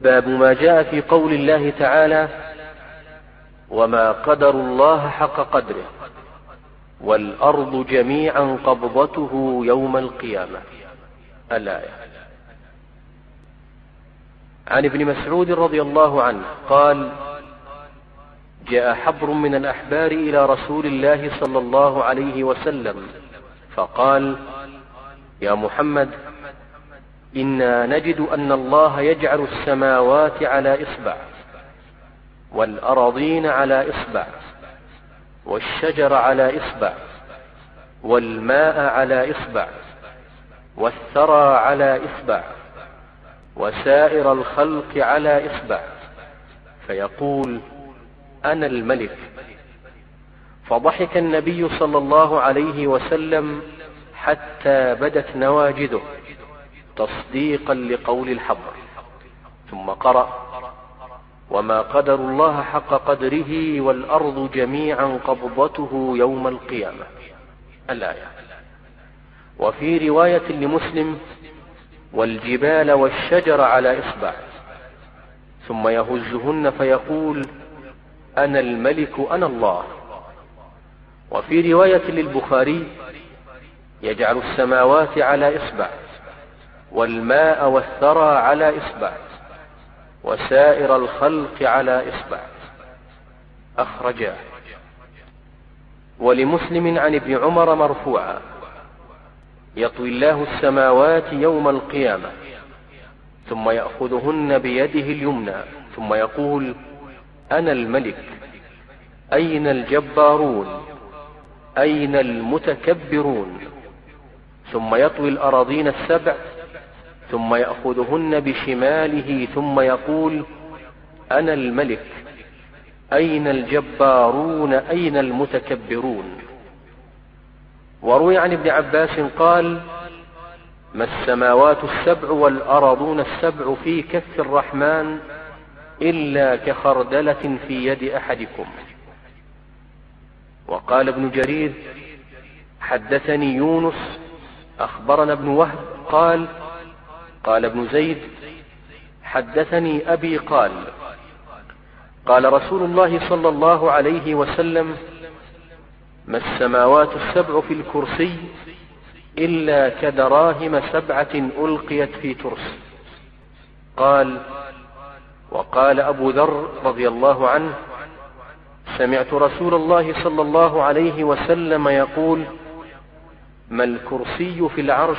باب ما جاء في قول الله تعالى وما قدروا الله حق قدره والأرض جميعا قبضته يوم القيامة. الآية. عن ابن مسعود رضي الله عنه قال جاء حبر من الأحبار إلى رسول الله صلى الله عليه وسلم فقال يا محمد إنا نجد أن الله يجعل السماوات على إصبع والأراضين على إصبع والشجر على إصبع والماء على إصبع والثرى على إصبع وسائر الخلق على إصبع فيقول أنا الملك فضحك النبي صلى الله عليه وسلم حتى بدت نواجذه تصديقا لقول الحبر ثم قرأ وما قدر الله حق قدره والأرض جميعا قبضته يوم القيامة. الآية. وفي رواية لمسلم والجبال والشجر على إصبع. ثم يهزهن فيقول أنا الملك أنا الله. وفي رواية للبخاري يجعل السماوات على إصبع. والماء والثرى على إصبع وسائر الخلق على إصبع أخرجاه. ولمسلم عن ابن عمر مرفوعا يطوي الله السماوات يوم القيامة ثم يأخذهن بيده اليمنى ثم يقول أنا الملك أين الجبارون؟ أين المتكبرون؟ ثم يطوي الأراضين السبع ثم يأخذهن بشماله ثم يقول أنا الملك أين الجبارون أين المتكبرون؟ وروي عن ابن عباس قال ما السماوات السبع والأرضون السبع في كف الرحمن إلا كخردلة في يد أحدكم. وقال ابن جرير حدثني يونس أخبرنا ابن وهب قال قال ابن زيد حدثني أبي قال قال رسول الله صلى الله عليه وسلم ما السماوات السبع في الكرسي إلا كدراهم سبعة ألقيت في ترس. قال وقال أبو ذر رضي الله عنه سمعت رسول الله صلى الله عليه وسلم يقول ما الكرسي في العرش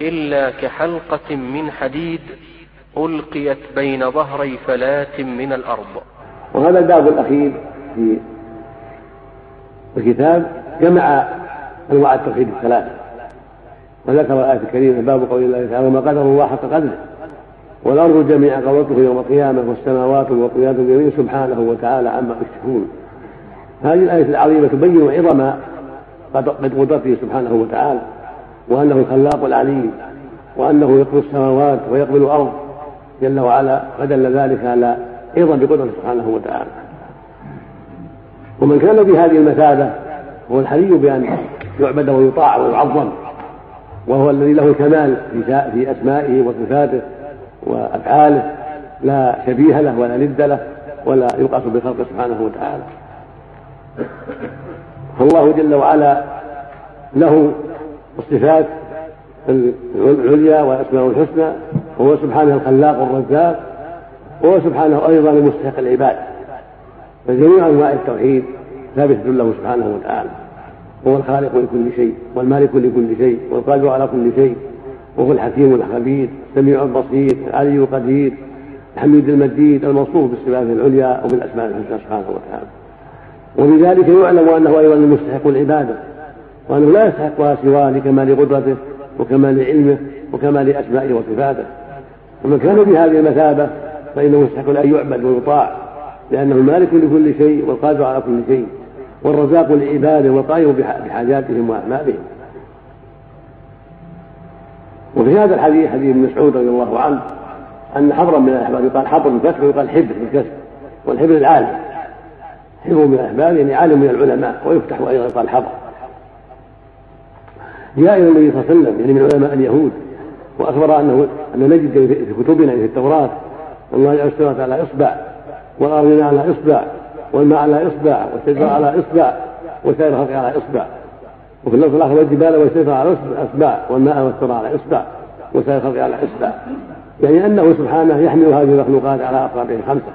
إلا كحلقة من حديد ألقيت بين ظهري فلاة من الأرض. وهذا الباب الأخير في الكتاب جمع أنواع التوحيد الثلاثة. وذكر الآية الكريمة باب قول الله تعالى وما قدر الله حق قدره والأرض جميعا قبضته يوم القيامة والسماوات مطويات بيمينه سبحانه وتعالى عما يشركون. هذه الآية العظيمة تبين عظم قدرته سبحانه وتعالى. وأنه الخلاق العليم وأنه يقبل السماوات ويقبل الأرض. جل وعلا فدل ذلك على أيضا بقدرته سبحانه وتعالى. ومن كان بهذه المثابة هو الحري بأن يعبد ويطاع ويعظم وهو الذي له الكمال في أسمائه وصفاته وأفعاله. لا شبيه له ولا ند له ولا يقاس بخلقه سبحانه وتعالى. فالله جل وعلا له الصفات العليا والأسماء الحسنى وهو سبحانه الخلاق الرزاق وهو سبحانه أيضا المستحق العباد. فجميع أنواع التوحيد ثابته له سبحانه وتعالى. هو الخالق لكل شيء والمالك لكل شيء والقادر على كل شيء وهو الحكيم الخبير السميع البصير العلي القدير الحميد المجيد الموصوف بالصفات العليا وبالأسماء الحسنى سبحانه وتعالى. وبذلك يعلم أنه أيضا المستحق العبادة. وأنه لا يستحقها سواه لكمال قدرته وكمال علمه وكمال اسمائه وصفاته. ومن كان بهذه المثابة فإنه يستحق أن يعبد ويطاع لأنه المالك لكل شيء والقادر على كل شيء والرزاق لعباده والقائم بحاجاتهم وأعمالهم. وفي هذا الحديث حديث ابن مسعود رضي الله عنه أن حبرا من الأحبار يقال حبر بالكسر ويقال حبر بالكسر والحبر العالم. حبر من الأحبار يعني عالم من العلماء ويفتح أيضا يقال حبر. جاء إلى النبي صلى الله عليه وسلم يعني من علماء اليهود وأخبر انه أن نجد في كتبنا في التوراة الله جعل السماوات على إصبع والأرض على إصبع والماء على إصبع والشجر على إصبع وسائر الخلق على إصبع. وفي اللفظ الآخر والجبال والشجر على إصبع والماء والثرى على إصبع وسائر الخلق على إصبع. يعني أنه سبحانه يحمل هذه المخلوقات على اصابعه الخمسه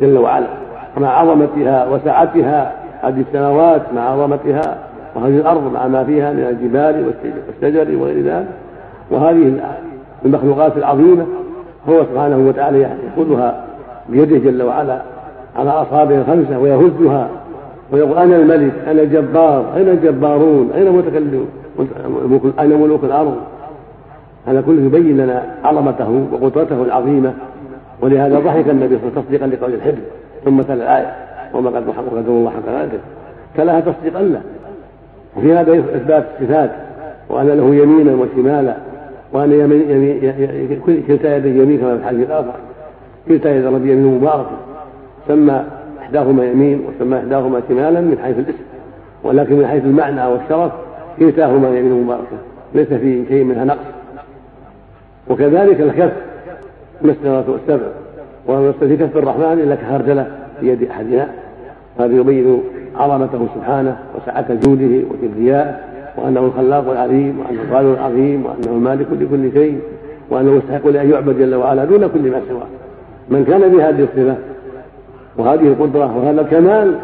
جل وعلا. مع عظمتها وسعتها هذه السماوات مع عظمتها وهذه الأرض مع ما فيها من الجبال والشجر وغير ذلك. وهذه المخلوقات العظيمة هو سبحانه وتعالى يأخذها بيده جل وعلا على أصابعه الخمسة ويهزها ويقول أنا الملك أنا الجبار أين الجبارون؟ أين المتكلمون أين ملوك الأرض؟ هذا كله يبين لنا عظمته وقدرته العظيمة. ولهذا ضحك النبي صلى الله عليه وسلم تصديقا لقول الحبر ثم تلا الآية وما قد وقدر الله حق ذلك تلاها تصديقا له. وفي هذا إثبات الصفات وأن له يمينا وشمالا وأن يمين يمين كلتا يديه يمين كما في الحديث الآخر. كلتا يد الرب يمين مباركة سمى إحداهما يمين وسمى إحداهما شمالا من حيث الاسم ولكن من حيث المعنى والشرف كلتاهما يمين مباركة ليس في شيء منها نقص. وكذلك الكف السماوات والسبع وما في كف الرحمن إلا كخردلة في يد أحدنا هذا يبين عظمته سبحانه وسعة جوده وكبريائه وأنه الخلاق العليم وأنه القادر العظيم وأنه المالك لكل شيء وأنه يستحق لأن يعبد جل وعلا دون كل ما سواه. من كان بهذه الصفة وهذه القدرة وهذا الكمال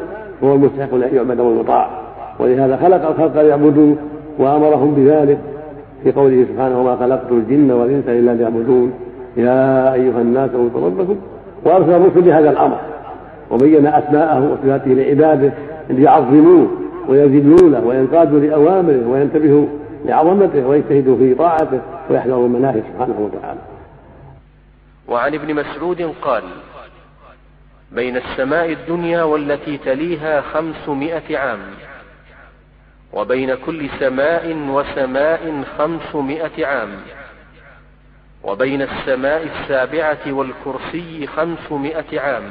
هو المستحق لأن يعبد والمطاع ولهذا خلق الخلق ليعبدوه وأمرهم بذلك. في قوله سبحانه وما خلقت الجن والإنس إلا ليعبدون. يا أيها الناس اعبدوا ربكم وأرسل الرسل بهذا الأمر. وبين أسماءه وصفاته لعباده ليعظموه ويذلونه وينقادوا لأوامره وينتبهوا لعظمته ويجتهدوا في طاعته ويحذروا مناهج سبحانه وتعالى. وعن ابن مسعود قال بين السماء الدنيا والتي تليها خمسمائة عام وبين كل سماء وسماء خمسمائة عام وبين السماء السابعة والكرسي خمسمائة عام.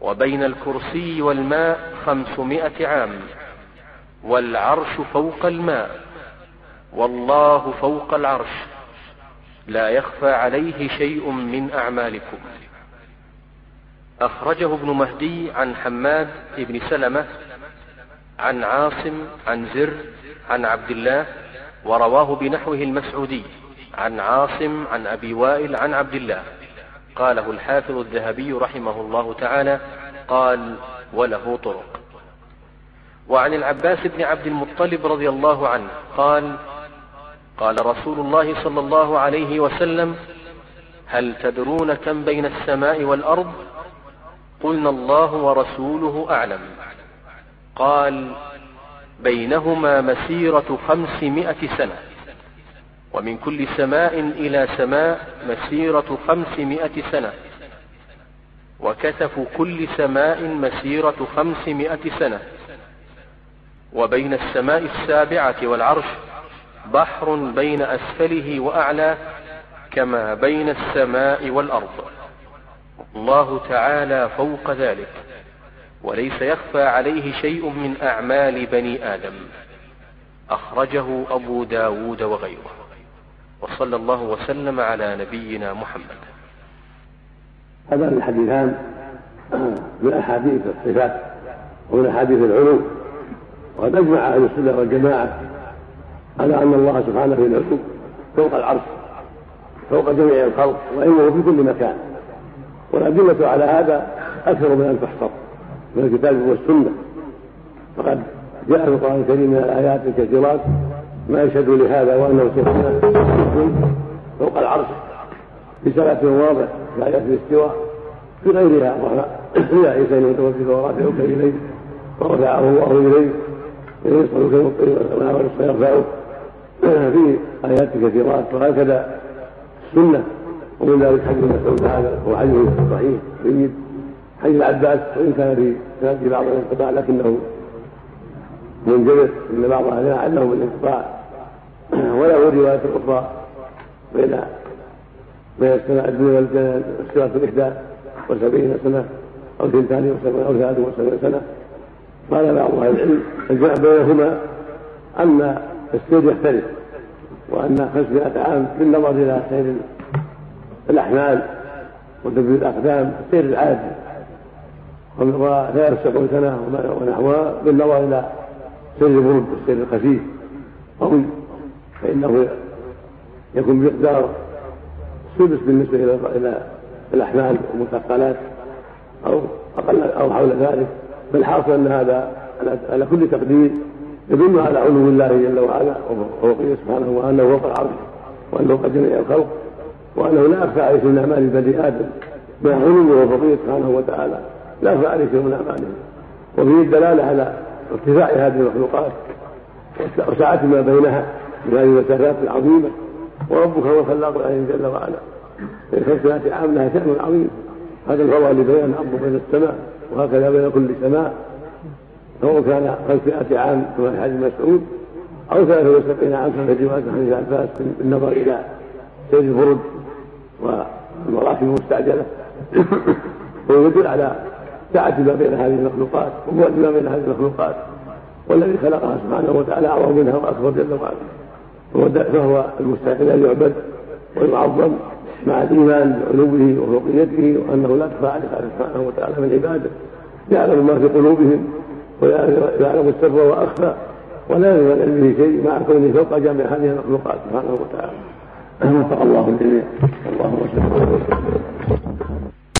وبين الكرسي والماء خمسمائة عام والعرش فوق الماء والله فوق العرش لا يخفى عليه شيء من أعمالكم. أخرجه ابن مهدي عن حماد بن سلمة عن عاصم عن زر عن عبد الله ورواه بنحوه المسعودي عن عاصم عن أبي وائل عن عبد الله. قاله الحافظ الذهبي رحمه الله تعالى قال وله طرق. وعن العباس بن عبد المطلب رضي الله عنه قال قال رسول الله صلى الله عليه وسلم هل تدرون كم بين السماء والأرض؟ قلنا الله ورسوله أعلم. قال بينهما مسيرة خمسمائة سنة. ومن كل سماء إلى سماء مسيرة خمسمائة سنة. وكتف كل سماء مسيرة خمسمائة سنة. وبين السماء السابعة والعرش بحر بين أسفله وأعلاه كما بين السماء والأرض. الله تعالى فوق ذلك. وليس يخفى عليه شيء من أعمال بني آدم. أخرجه أبو داود وغيره. وصلى الله وسلم على نبينا محمد. هذان الحديثان من أحاديث الصفات ومن أحاديث العلوم وقد أجمع أهل السنة والجماعة على أن الله سبحانه في العلوم فوق العرش فوق جميع الخلق وإنه في كل مكان. والأدلة على هذا أكثر من أن تحصر من الكتاب والسنة. فقد جاء في القرآن الكريم من الآيات الكثيرات ما يشهد لهذا وأنه سبحانه فوق العرش. بثلاث واضح في آيات الاستواء في غيرها يا عيسى متوفيك ورافعك إليه. ورفعه الله يصعدك الطير والعمل يرفعه في آيات كثيرات وهكذا السنة. ومن ذلك حديث مسعود هذا هو حديث صحيح جيد. حديث العباس وإن كان في بعض الانقطاع لكنه منجبر ان بعض اهلنا عله بالانقطاع وله رواية أخرى بين بين السماء الدنيا والسماء الإحدى وسبعين سنة أو اثنتان وسبعين أو ثلاث وسبعين سنة. قال بعض أهل العلم الجمع بينهما أن السير يختلف وأن 500 عام بالنظر إلى سير الأحمال وتبديل الأقدام سير العادي. وغير سبعون سنة ونحوها بالنظر إلى سير البرد والسير الخفيف قوي فإنه يكون بمقدار سدس بالنسبة إلى إلى الأحمال والمثقلات أو أقل أو حول ذلك. فالحاصل أن هذا على كل تقدير يدل على علو الله جل وعلا وفوقه سبحانه وأنه فوق العرش وأنه قد جميع الخلق وأنه لا يخفى عليه من أعمال بني آدم مع علوه وفوقه سبحانه وتعالى لا يخفى عليه من أعمالهم وفيه الدلالة على ارتفاع هذه المخلوقات وسعة ما بينها من هذه المسافات العظيمة. وربك هو الخلاق العليم جل وعلا. في عام لها شأن عظيم. هذا الفضل بين الأرض وبين السماء. وهكذا بين كل سماء. سواء كان 500 عام كما في حديث مسعود أو 73 عام كما في رواية حديث عباس بالنظر إلى سير الفرد والمراكب المستعجلة. ويدل على سعة ما بين هذه المخلوقات وبعد ما بين هذه المخلوقات. والذي خلقها سبحانه وتعالى أعظم منها وأكبر جل وعلا. فهو المستحق أن يعبد ويعظم مع الإيمان بعلوه وفوقيته وأنه لا تخفى عليه سبحانه وتعالى من عباده. يعلم ما في قلوبهم ويعلم السر وأخفى ولا من علمه شيء مع كونه فوق جميع هذه المخلوقات سبحانه وتعالى. وفق الله الجميع. اللهم صل وسلم